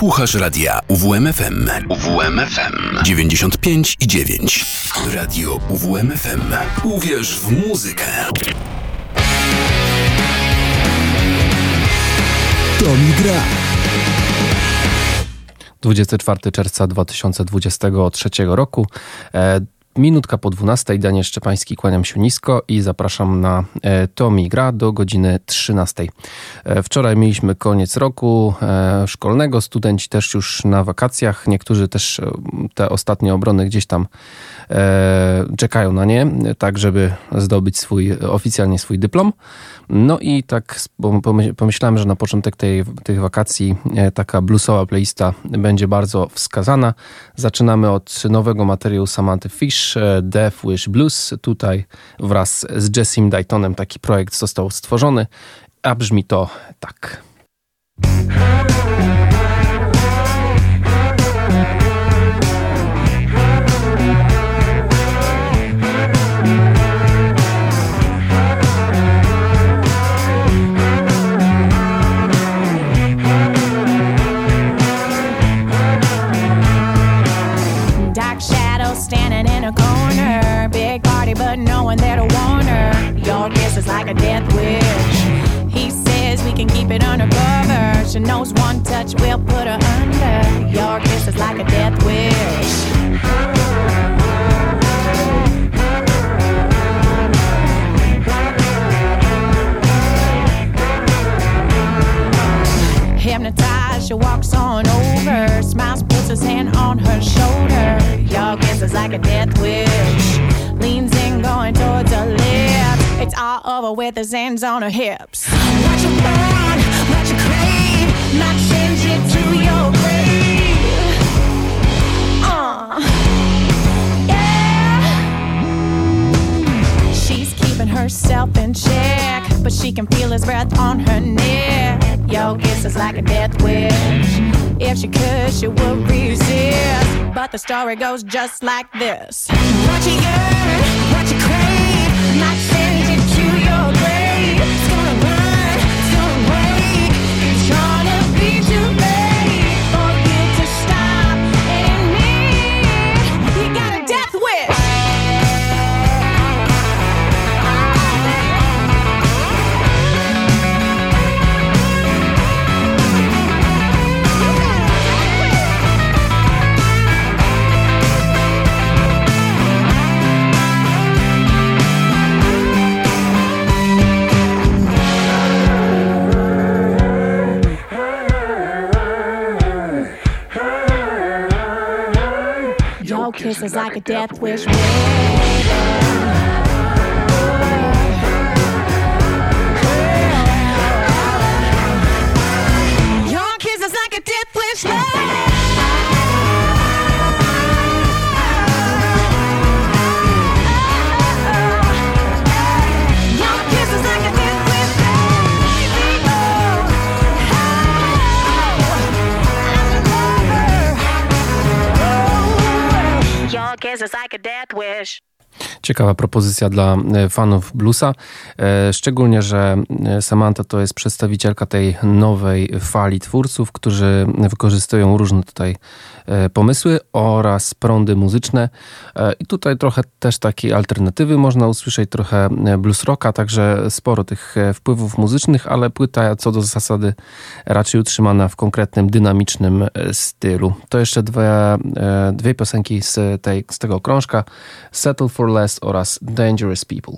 Słuchasz radia UWMFM. UWMFM 95 i 9. Radio UWMFM. Uwierz w muzykę. To mi gra. 24 czerwca 2023 roku. E, Minutka po 12. Daniel Szczepański, kłaniam się nisko i zapraszam na e, Tomi Gra do godziny 13. E, wczoraj mieliśmy koniec roku e, szkolnego, studenci też już na wakacjach, niektórzy też te ostatnie obrony gdzieś tam czekają na nie, tak żeby zdobyć swój, oficjalnie swój dyplom. No i tak pomyślałem, że na początek tej, tych wakacji taka bluesowa playlista będzie bardzo wskazana. Zaczynamy od nowego materiału Samantha Fish, Death Wish Blues. Tutaj wraz z Jessim Daytonem taki projekt został stworzony, a brzmi to tak. A death wish. He says we can keep it undercover. She knows one touch will put her under. Your kiss is like a death wish. Hypnotized, she walks on over. Smiles, puts his hand on her shoulder. Your kiss is like a death wish. All over with his hands on her hips. What you want, what you crave, might send you to your grave. Uh, yeah. She's keeping herself in check, but she can feel his breath on her neck. Yo, kiss is like a death wish. If she could, she would resist. But the story goes just like this. What you yearn, kisses like a death wish. Your kisses like a death wish. podcast. It's like a death wish. Ciekawa propozycja dla e, fanów bluesa. E, szczególnie, że e, Samantha to jest przedstawicielka tej nowej fali twórców, którzy wykorzystują różne tutaj pomysły oraz prądy muzyczne. I tutaj trochę też takiej alternatywy można usłyszeć, trochę blues rocka, także sporo tych wpływów muzycznych, ale płyta co do zasady raczej utrzymana w konkretnym, dynamicznym stylu. To jeszcze dwie, dwie piosenki z, tej, z tego krążka. Settle for Powerless oraz Dangerous People.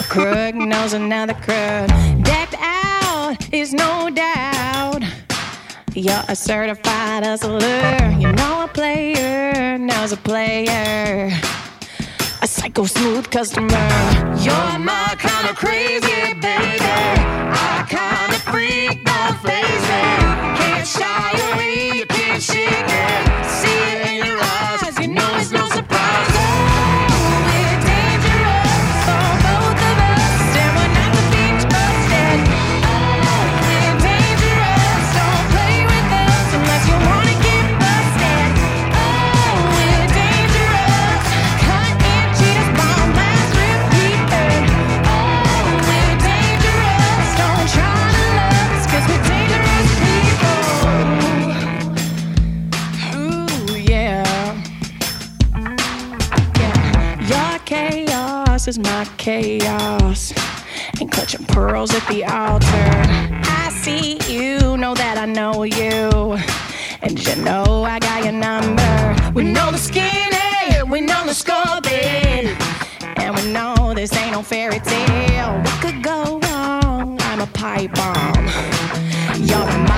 A crook knows another crook. Decked out is no doubt. You're a certified hustler. You know a player knows a player. A psycho smooth customer. You're my kind of crazy baby. I kind of freak, don't face. Can't shy away, you can't shake it. Is my chaos. And clutching pearls at the altar. I see you, know that I know you. And you know I got your number. We know the skinny, eh? we know the scorpion. Eh? And we know this ain't no fairy tale. What could go wrong? I'm a pipe bomb. You're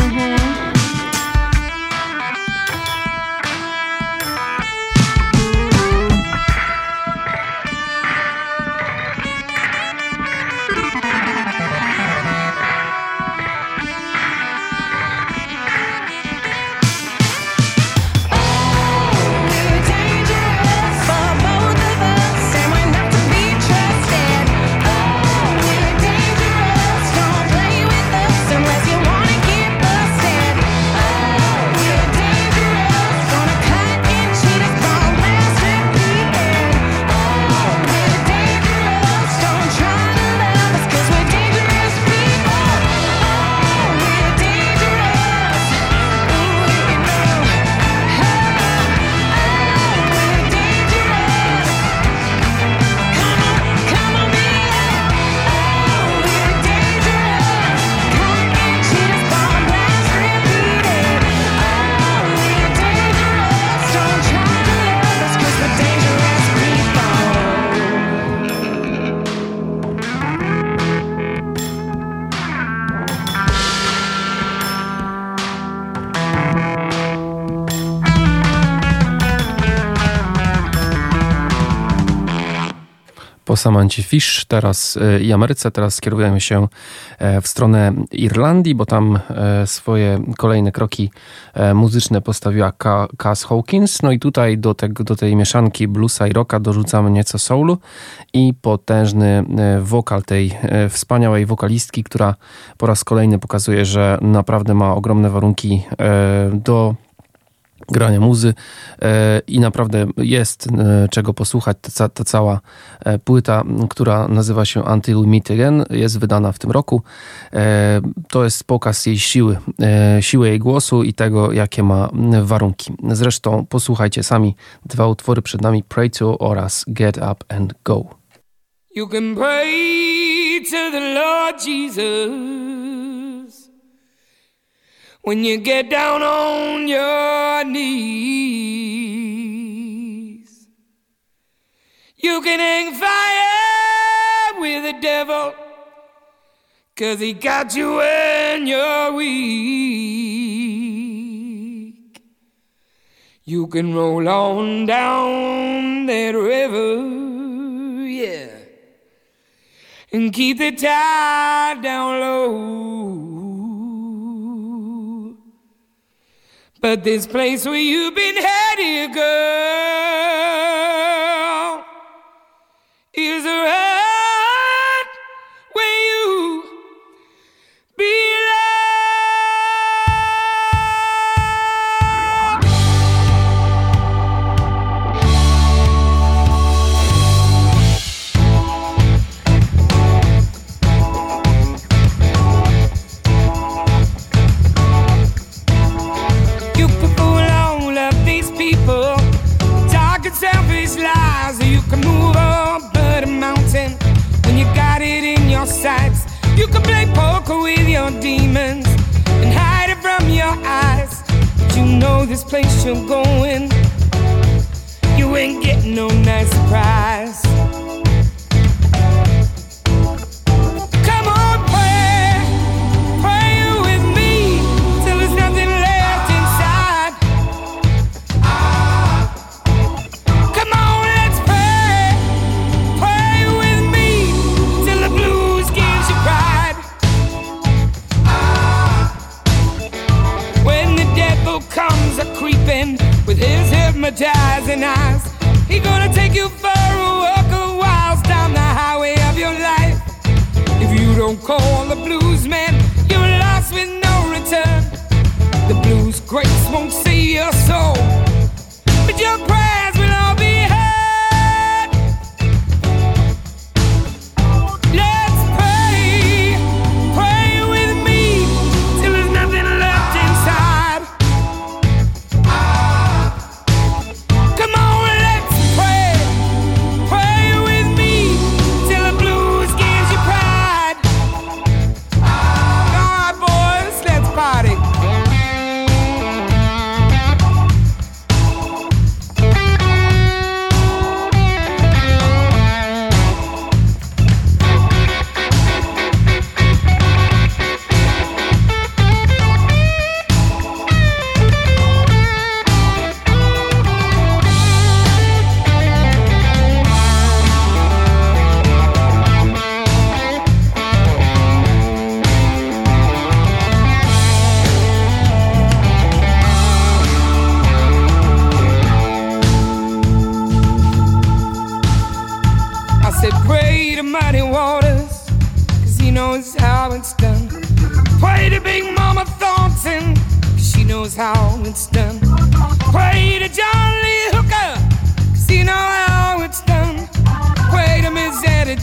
Mm-hmm. Samanci Fish teraz e, i Ameryce. Teraz kierujemy się e, w stronę Irlandii, bo tam e, swoje kolejne kroki muzyczne postawiła Cass Hawkins. No i tutaj do, tego, do tej mieszanki bluesa i rocka dorzucamy nieco soulu i potężny wokal tej wspaniałej wokalistki, która po raz kolejny pokazuje, że naprawdę ma ogromne warunki do grania muzy e, i naprawdę jest e, czego posłuchać. Ta, ta, cała e, płyta, która nazywa się Until Meet Again, jest wydana w tym roku. To jest pokaz jej siły, siły jej głosu i tego, jakie ma warunki. Zresztą posłuchajcie sami dwa utwory przed nami, Pray To oraz Get Up and Go. You can pray to the Lord Jesus when you get down on your knees. You can hang fire with the devil, cause he got you when you're weak. You can roll on down that river, yeah, and keep the tide down low. But this place where you've been headed, girl, can play poker with your demons and hide it from your eyes. But you know this place you're going, you ain't getting no nice surprise.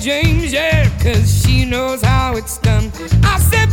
James, yeah, cause she knows how it's done. I said,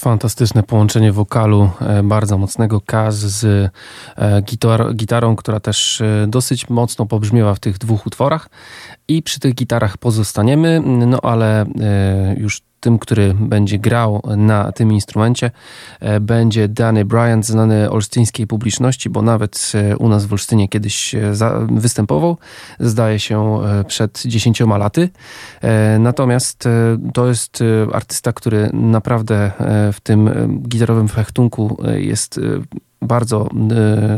Fantastyczne połączenie wokalu e, bardzo mocnego Kaz z e, gitar, gitarą, która też e, dosyć mocno pobrzmiewa w tych dwóch utworach. I przy tych gitarach pozostaniemy, no ale już tym, który będzie grał na tym instrumencie, e, będzie Danny Bryant, znany olsztyńskiej publiczności, bo nawet e, u nas w Olsztynie kiedyś e, występował, zdaje się przed dziesięcioma laty. Natomiast to jest artysta, który naprawdę w tym gitarowym fechtunku jest bardzo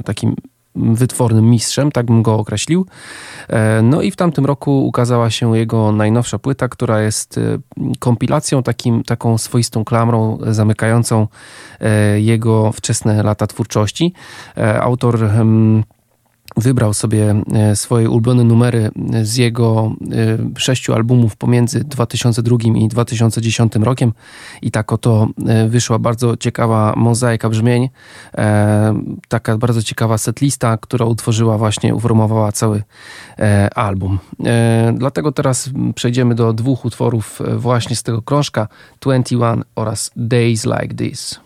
takim wytwornym mistrzem, tak bym go określił. E, no i w tamtym roku ukazała się jego najnowsza płyta, która jest e, kompilacją, takim, taką swoistą klamrą zamykającą e, jego wczesne lata twórczości. Autor wybrał sobie e, swoje ulubione numery z jego e, sześciu albumów pomiędzy 2002 i 2010 rokiem i tak oto e, wyszła bardzo ciekawa mozaika brzmień, taka bardzo ciekawa setlista, która utworzyła właśnie, uformowała cały album. Dlatego teraz przejdziemy do dwóch utworów właśnie z tego krążka 21 oraz Days Like This.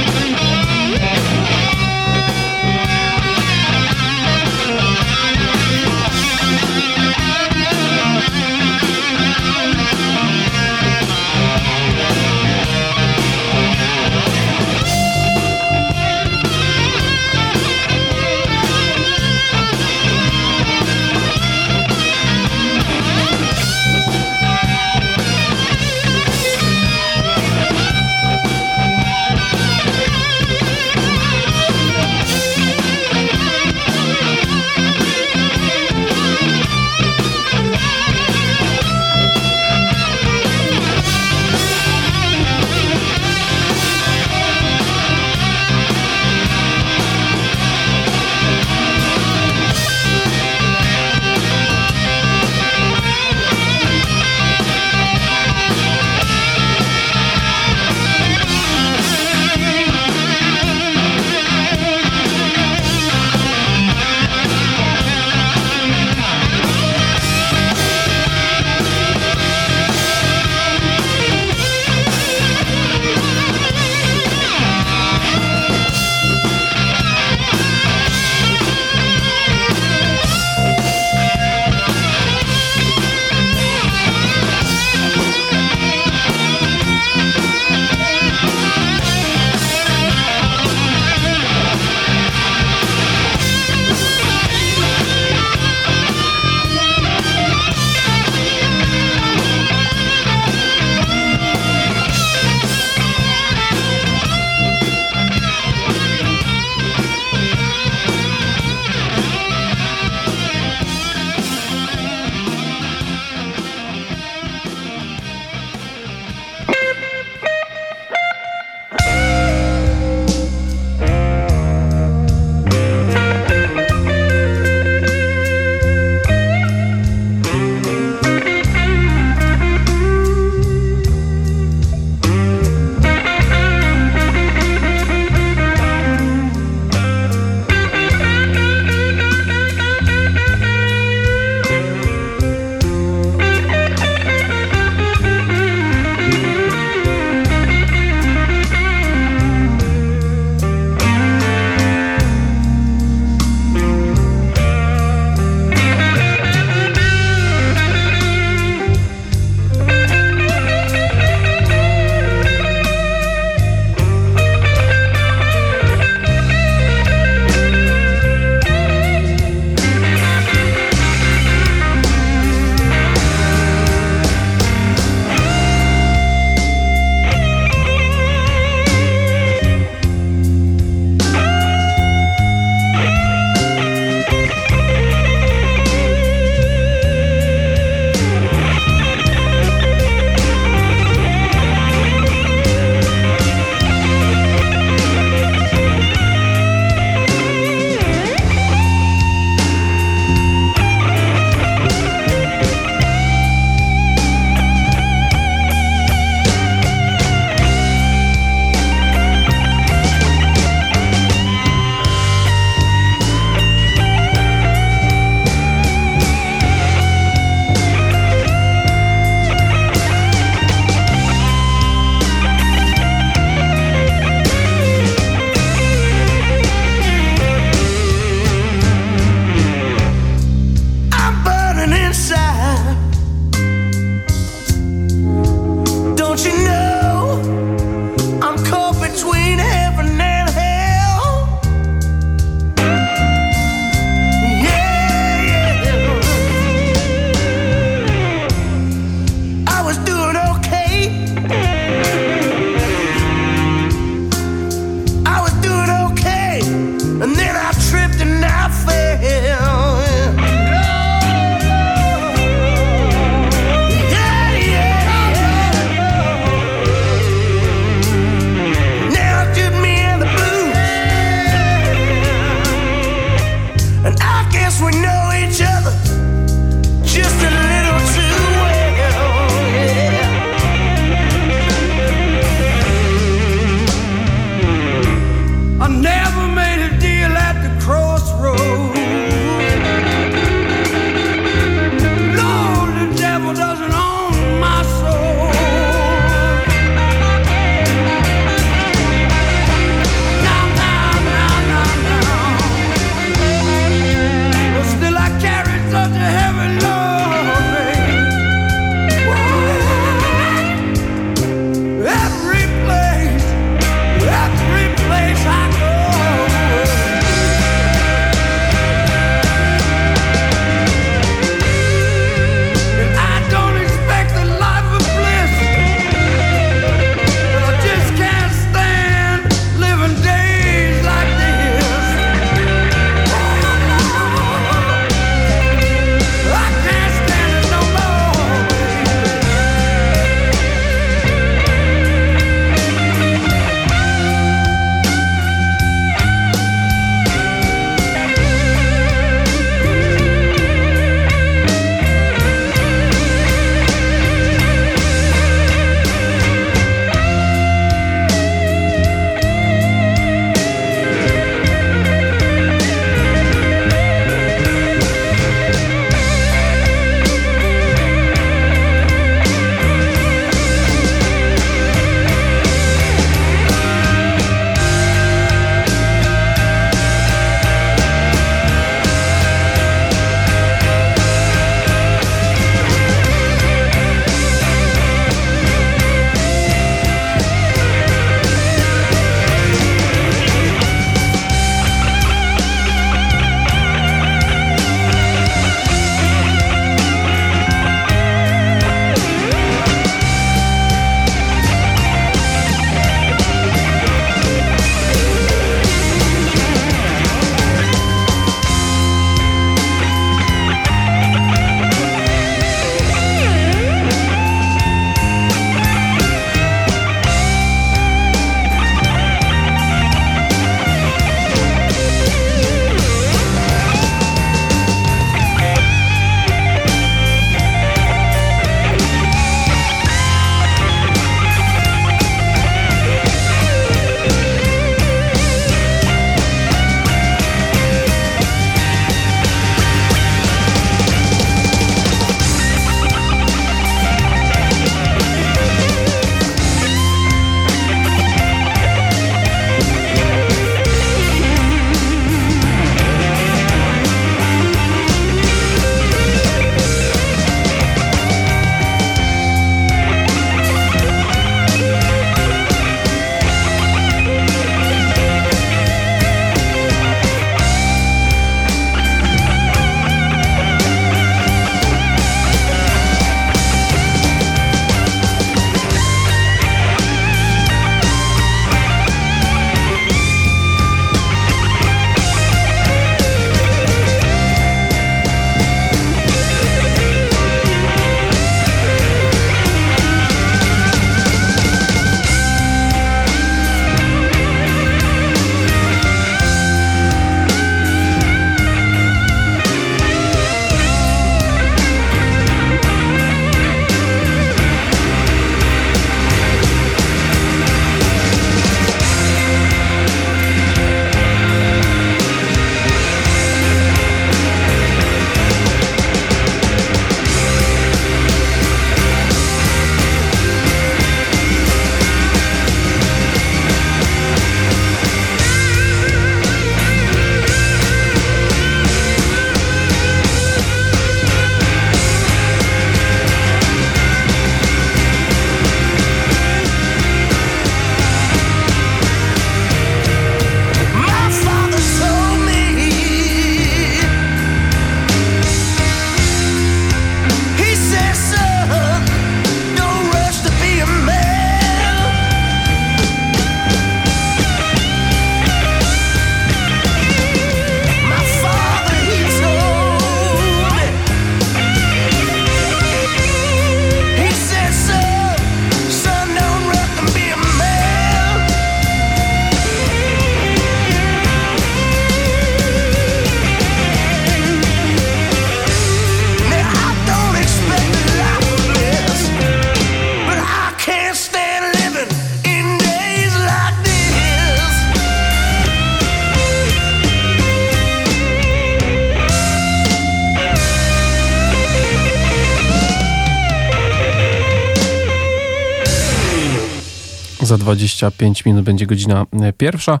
25 minut będzie godzina e, pierwsza,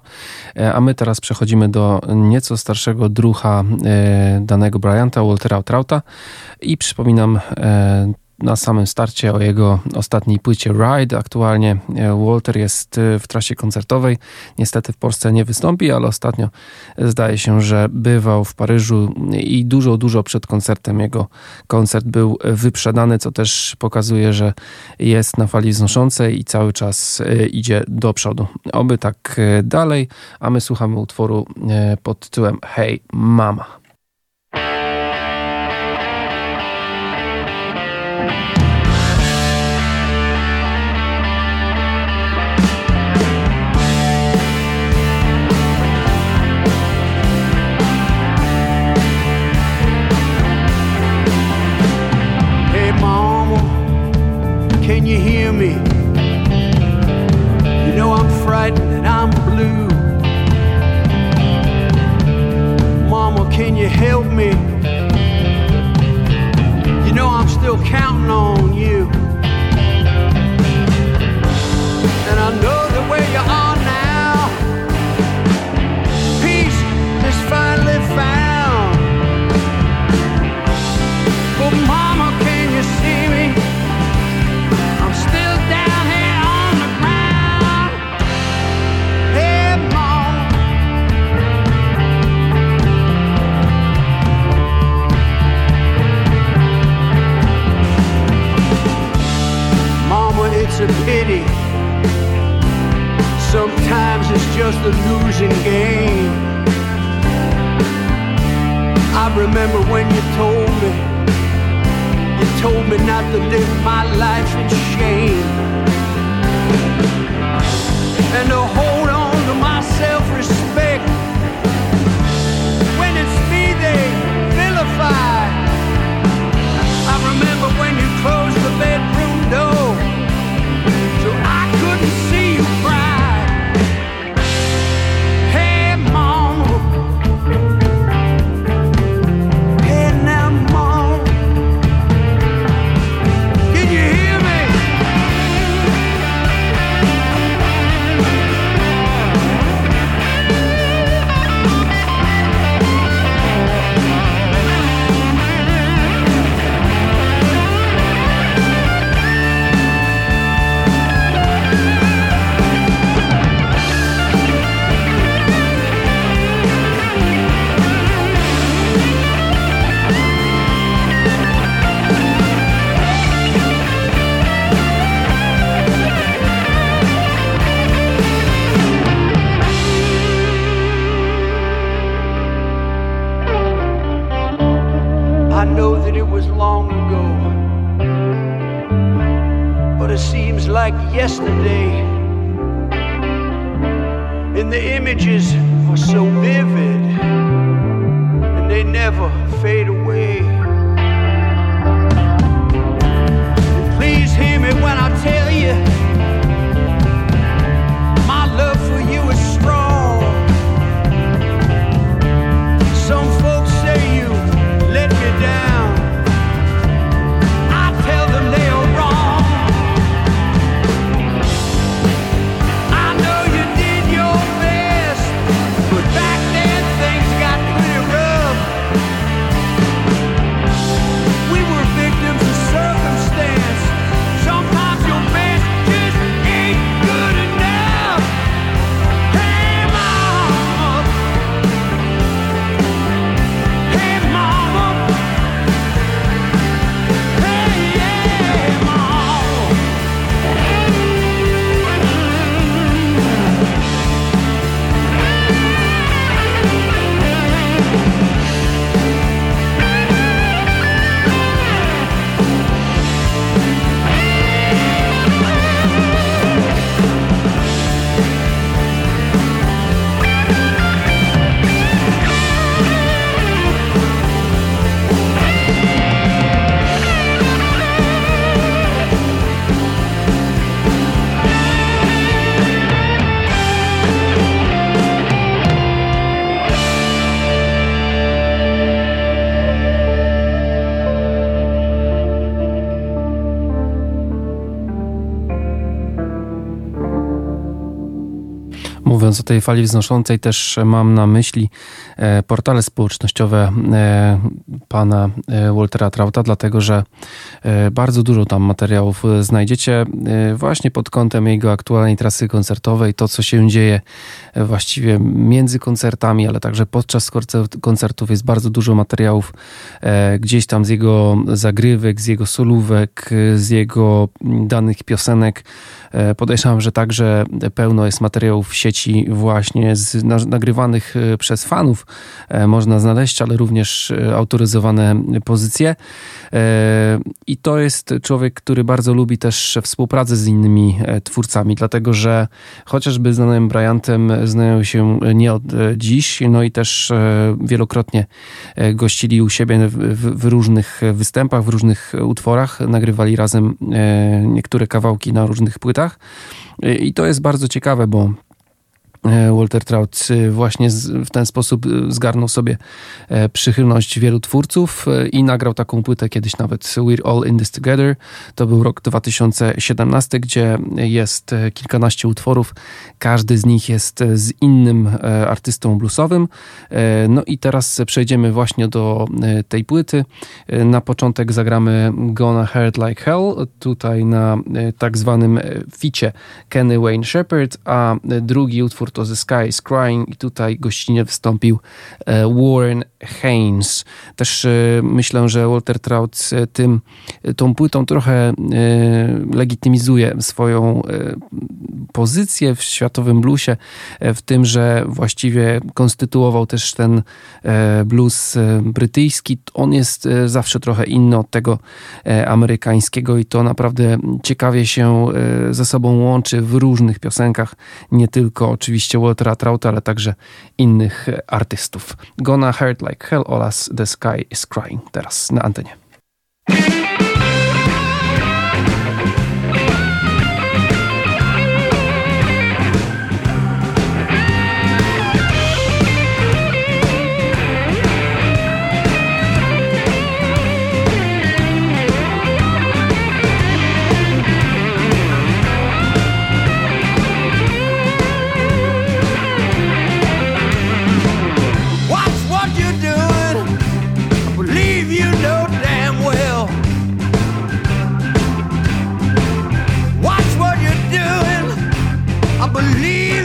e, a my teraz przechodzimy do nieco starszego drucha e, danego Bryanta, Waltera Trauta. I przypominam na samym starcie o jego ostatniej płycie Ride. Aktualnie e, Walter jest e, w trasie koncertowej. Niestety w Polsce nie wystąpi, ale ostatnio zdaje się, że bywał w Paryżu i dużo, dużo przed koncertem jego koncert był wyprzedany, co też pokazuje, że jest na fali znoszącej i cały czas e, idzie do przodu. Oby tak dalej, a my słuchamy utworu pod tytułem Hey Mama. you help me. just a losing game. I remember when you told me, you told me not to live my life in shame. And to hold on to my self-respect. Mówiąc o tej fali wznoszącej, też mam na myśli portale społecznościowe e, pana e, Waltera Trauta, dlatego że bardzo dużo tam materiałów znajdziecie właśnie pod kątem jego aktualnej trasy koncertowej, to co się dzieje właściwie między koncertami, ale także podczas koncertów jest bardzo dużo materiałów gdzieś tam z jego zagrywek, z jego solówek, z jego danych piosenek. Podejrzewam, że także pełno jest materiałów w sieci właśnie z, nagrywanych e, przez fanów e, można znaleźć, ale również e, autoryzowane pozycje. I to jest człowiek, który bardzo lubi też współpracę z innymi twórcami, dlatego że chociażby z Danem Bryantem znają się nie od dziś, no i też wielokrotnie gościli u siebie w, w, różnych występach, w różnych utworach, nagrywali razem niektóre kawałki na różnych płytach. I to jest bardzo ciekawe, bo E, Walter Trout e, właśnie w ten sposób e, zgarnął sobie przychylność wielu twórców i nagrał taką płytę kiedyś nawet We're All In This Together. To był rok 2017, gdzie jest kilkanaście utworów. Każdy z nich jest z innym artystą bluesowym. No i teraz przejdziemy właśnie do tej płyty. Na początek zagramy Gonna Hurt Like Hell, tutaj na tak zwanym ficie Kenny Wayne Shepherd, a drugi utwór to The Sky is Crying i tutaj gościnnie wystąpił e, Warren Haynes. Też e, myślę, że Walter Trout e, tym, tą płytą trochę legitymizuje swoją pozycję w światowym bluesie, w tym, że właściwie konstytuował też ten blues brytyjski. On jest zawsze trochę inny od tego amerykańskiego i to naprawdę ciekawie się ze sobą łączy w różnych piosenkach, nie tylko oczywiście oczywiście Waltera Trauta, ale także innych artystów. Gonna Hurt Like Hell oraz The Sky is Crying teraz na antenie. believe.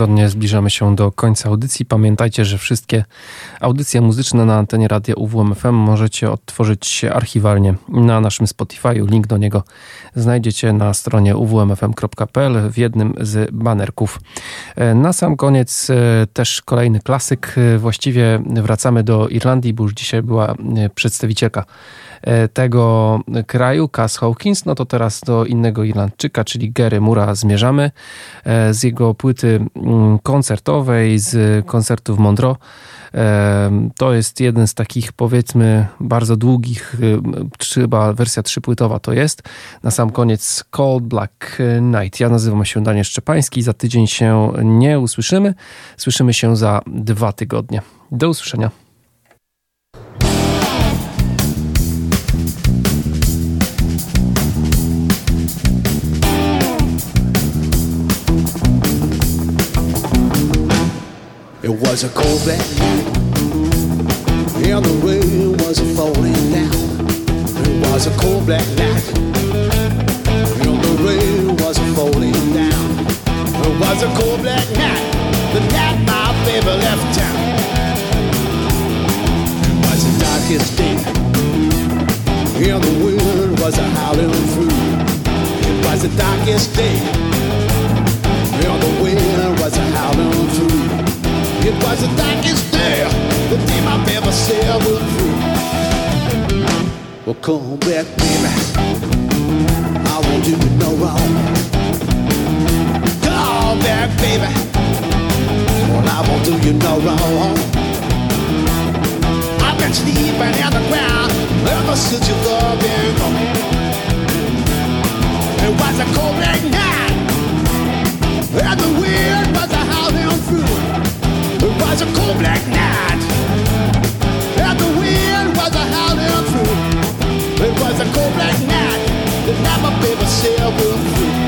Nieuchronnie zbliżamy się do końca audycji. Pamiętajcie, że wszystkie audycje muzyczne na antenie radia UWMFM możecie odtworzyć archiwalnie na naszym Spotify'u. Link do niego znajdziecie na stronie uwmfm.pl w jednym z banerków. E, na sam koniec e, też kolejny klasyk. E, właściwie wracamy do Irlandii, bo już dzisiaj była przedstawicielka tego kraju, Cass Hawkins, no to teraz do innego Irlandczyka, czyli Gary Mura zmierzamy. E, z jego płyty mm, koncertowej, z koncertów Montreux. To jest jeden z takich, powiedzmy, bardzo długich, chyba wersja trzypłytowa to jest. Na sam koniec Cold Black Night. Ja nazywam się Daniel Szczepański. Za tydzień się nie usłyszymy. Słyszymy się za dwa tygodnie. Do usłyszenia. It was a cold black night, and the rain was falling down. It was a cold black night, and the rain was falling down. It was a cold black night, the night my baby left town. It was the darkest day, and the wind was a howling through. It was the darkest day, It was the darkest day, the day my baby said was through. Well, come back, baby. I won't do you no wrong. Come back, baby. Well, I won't do you no wrong. I've been sleeping on the ground ever since you love been gone. It was a cold black night, and the wind was a howling through. It was a cold black night, and the wind was a howling through. It was a cold black night, the night my baby said we're through.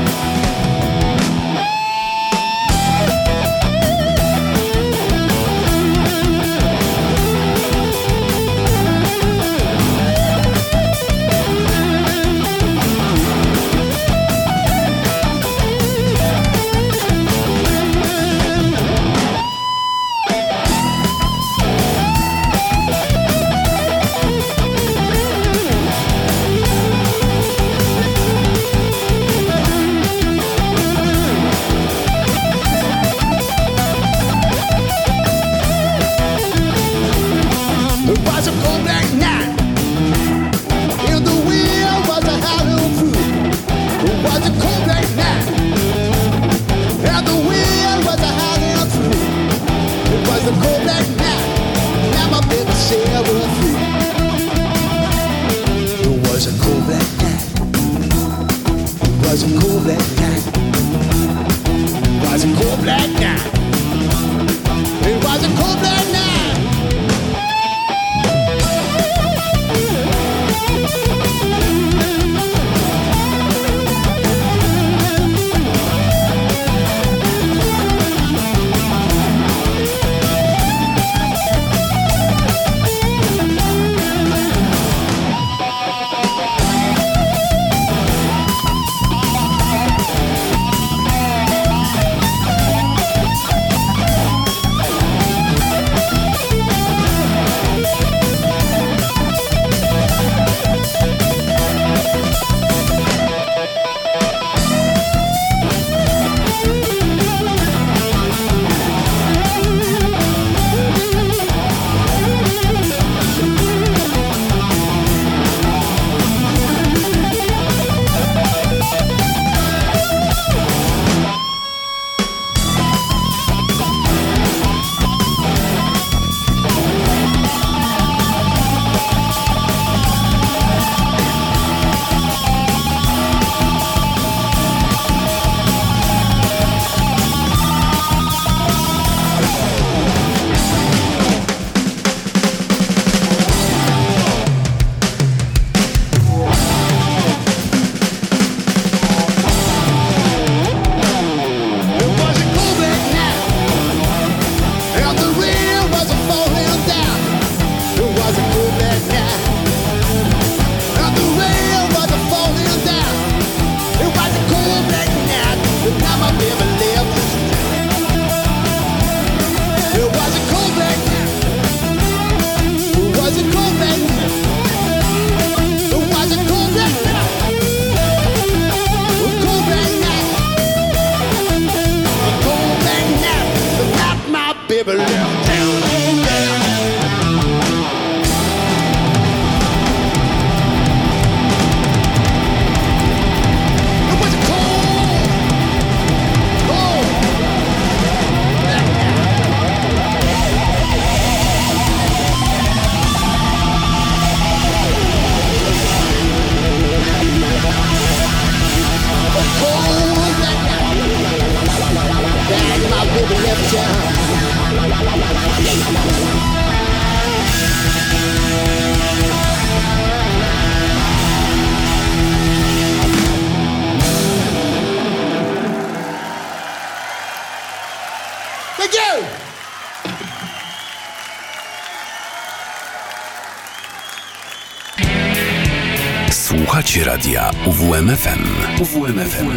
UWMFM.